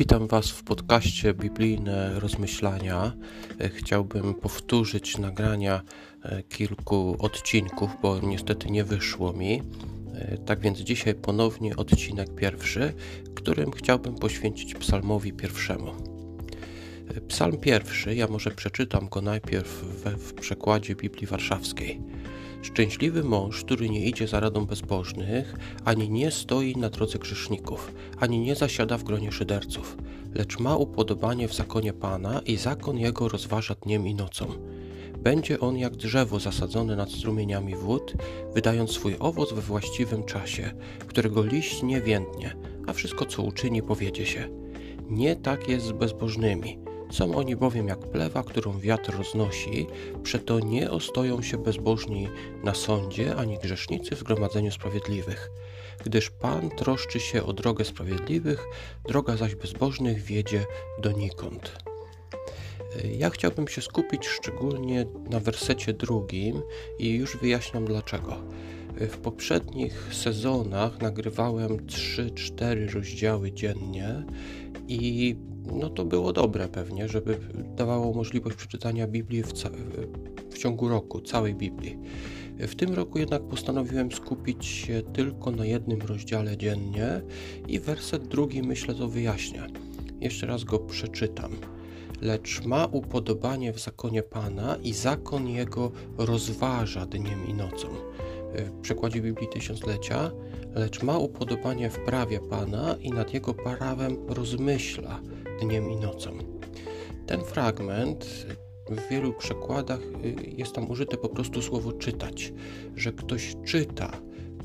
Witam Was w podcaście Biblijne Rozmyślania. E, chciałbym powtórzyć nagrania e, kilku odcinków, bo niestety nie wyszło mi. E, tak więc dzisiaj ponownie odcinek pierwszy, którym chciałbym poświęcić psalmowi pierwszemu. Psalm pierwszy, ja może przeczytam go najpierw w, w przekładzie Biblii Warszawskiej. Szczęśliwy mąż, który nie idzie za radą bezbożnych, ani nie stoi na drodze grzeszników, ani nie zasiada w gronie szyderców, lecz ma upodobanie w zakonie Pana i zakon jego rozważa dniem i nocą. Będzie on jak drzewo zasadzone nad strumieniami wód, wydając swój owoc we właściwym czasie, którego liść nie więdnie, a wszystko co uczyni powiedzie się. Nie tak jest z bezbożnymi są oni bowiem jak plewa, którą wiatr roznosi, przeto nie ostoją się bezbożni na sądzie, ani grzesznicy w zgromadzeniu sprawiedliwych. Gdyż Pan troszczy się o drogę sprawiedliwych, droga zaś bezbożnych wiedzie donikąd. Ja chciałbym się skupić szczególnie na wersecie drugim i już wyjaśniam dlaczego. W poprzednich sezonach nagrywałem 3-4 rozdziały dziennie i no to było dobre pewnie, żeby dawało możliwość przeczytania Biblii w, w ciągu roku, całej Biblii. W tym roku jednak postanowiłem skupić się tylko na jednym rozdziale dziennie i werset drugi myślę to wyjaśnia. Jeszcze raz go przeczytam. Lecz ma upodobanie w zakonie Pana i zakon jego rozważa dniem i nocą. W przekładzie Biblii Tysiąclecia, lecz ma upodobanie w prawie Pana i nad jego prawem rozmyśla dniem i nocą. Ten fragment w wielu przekładach y, jest tam użyte po prostu słowo czytać, że ktoś czyta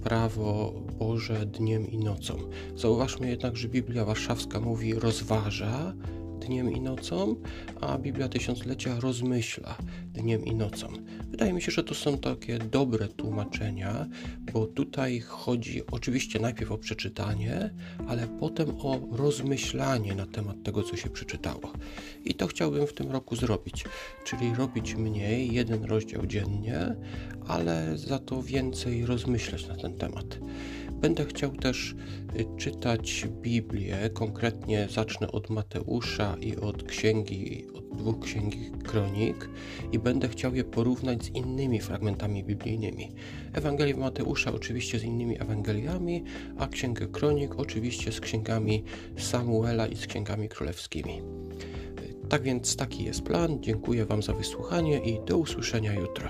prawo Boże dniem i nocą. Zauważmy jednak, że Biblia Warszawska mówi rozważa, dniem i nocą, a Biblia Tysiąclecia rozmyśla dniem i nocą. Wydaje mi się, że to są takie dobre tłumaczenia, bo tutaj chodzi oczywiście najpierw o przeczytanie, ale potem o rozmyślanie na temat tego, co się przeczytało. I to chciałbym w tym roku zrobić, czyli robić mniej, jeden rozdział dziennie, ale za to więcej rozmyślać na ten temat. Będę chciał też y, czytać Biblię, konkretnie zacznę od Mateusza i od księgi, od dwóch księgi kronik i będę chciał je porównać z innymi fragmentami biblijnymi. Ewangelię Mateusza oczywiście z innymi Ewangeliami, a księgę kronik oczywiście z księgami Samuela i z księgami królewskimi. Tak więc taki jest plan. Dziękuję Wam za wysłuchanie i do usłyszenia jutro.